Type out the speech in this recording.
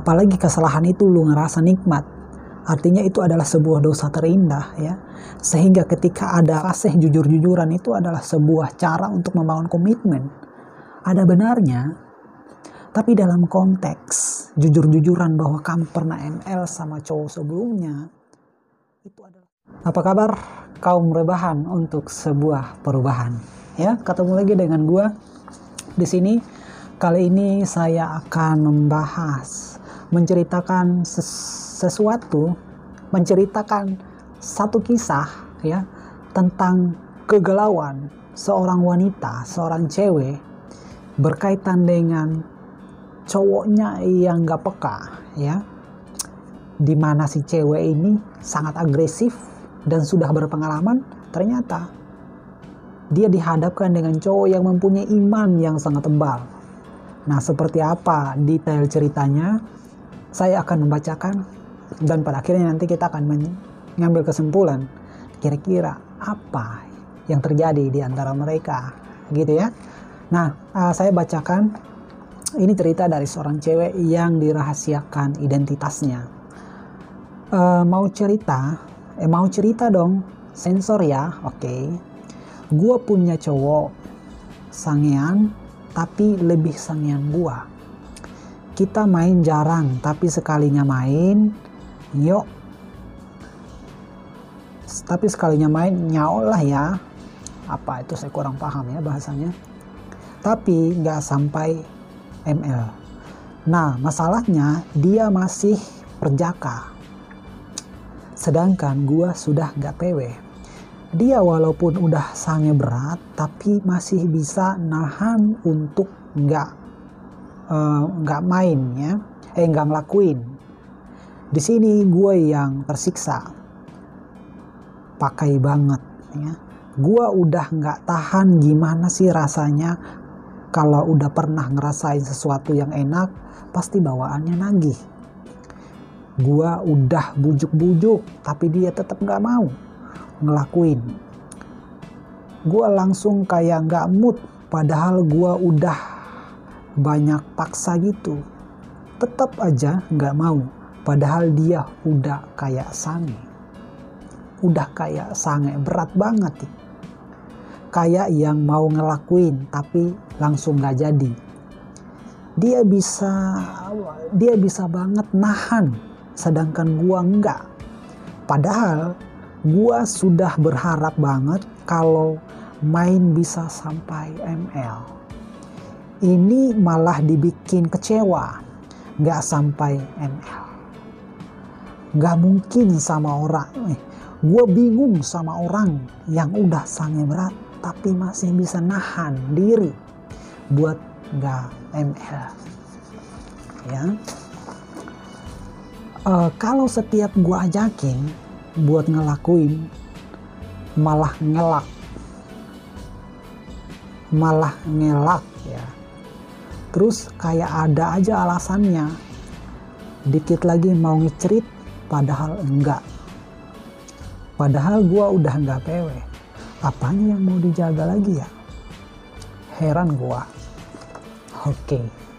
apalagi kesalahan itu lu ngerasa nikmat. Artinya itu adalah sebuah dosa terindah ya. Sehingga ketika ada fase jujur-jujuran itu adalah sebuah cara untuk membangun komitmen. Ada benarnya tapi dalam konteks jujur-jujuran bahwa kamu pernah ML sama cowok sebelumnya itu adalah apa kabar kaum rebahan untuk sebuah perubahan? Ya ketemu lagi dengan gua di sini. Kali ini saya akan membahas menceritakan ses sesuatu menceritakan satu kisah ya tentang kegalauan seorang wanita seorang cewek berkaitan dengan cowoknya yang gak peka ya di mana si cewek ini sangat agresif dan sudah berpengalaman ternyata dia dihadapkan dengan cowok yang mempunyai iman yang sangat tebal. Nah seperti apa detail ceritanya saya akan membacakan dan pada akhirnya nanti kita akan mengambil kesimpulan kira-kira apa yang terjadi di antara mereka gitu ya. Nah uh, saya bacakan ini cerita dari seorang cewek yang dirahasiakan identitasnya. Uh, mau cerita eh mau cerita dong sensor ya oke. Okay. gue punya cowok sangean tapi lebih sangean gua kita main jarang tapi sekalinya main yuk. Tapi sekalinya main nyaol lah ya. Apa itu saya kurang paham ya bahasanya. Tapi nggak sampai ml nah masalahnya dia masih perjaka. Sedangkan gua sudah nggak pw dia walaupun udah sange berat tapi masih bisa nahan untuk nggak nggak uh, main ya eh nggak ngelakuin. Di sini gue yang tersiksa. Pakai banget ya. Gue udah nggak tahan gimana sih rasanya. Kalau udah pernah ngerasain sesuatu yang enak pasti bawaannya nagih. Gue udah bujuk-bujuk tapi dia tetap nggak mau ngelakuin. Gue langsung kayak nggak mood padahal gue udah banyak paksa gitu tetap aja nggak mau Padahal dia udah kayak sange. Udah kayak sange, berat banget. nih. Kayak yang mau ngelakuin tapi langsung gak jadi. Dia bisa dia bisa banget nahan sedangkan gua enggak. Padahal gua sudah berharap banget kalau main bisa sampai ML. Ini malah dibikin kecewa, nggak sampai ML Gak mungkin sama orang. Eh, gue bingung sama orang yang udah sange berat tapi masih bisa nahan diri buat gak ML. Ya. Uh, kalau setiap gue ajakin buat ngelakuin malah ngelak malah ngelak ya terus kayak ada aja alasannya. Dikit lagi mau ngecerit padahal enggak. Padahal gua udah enggak PW apanya yang mau dijaga lagi ya? Heran gua. Oke. okay.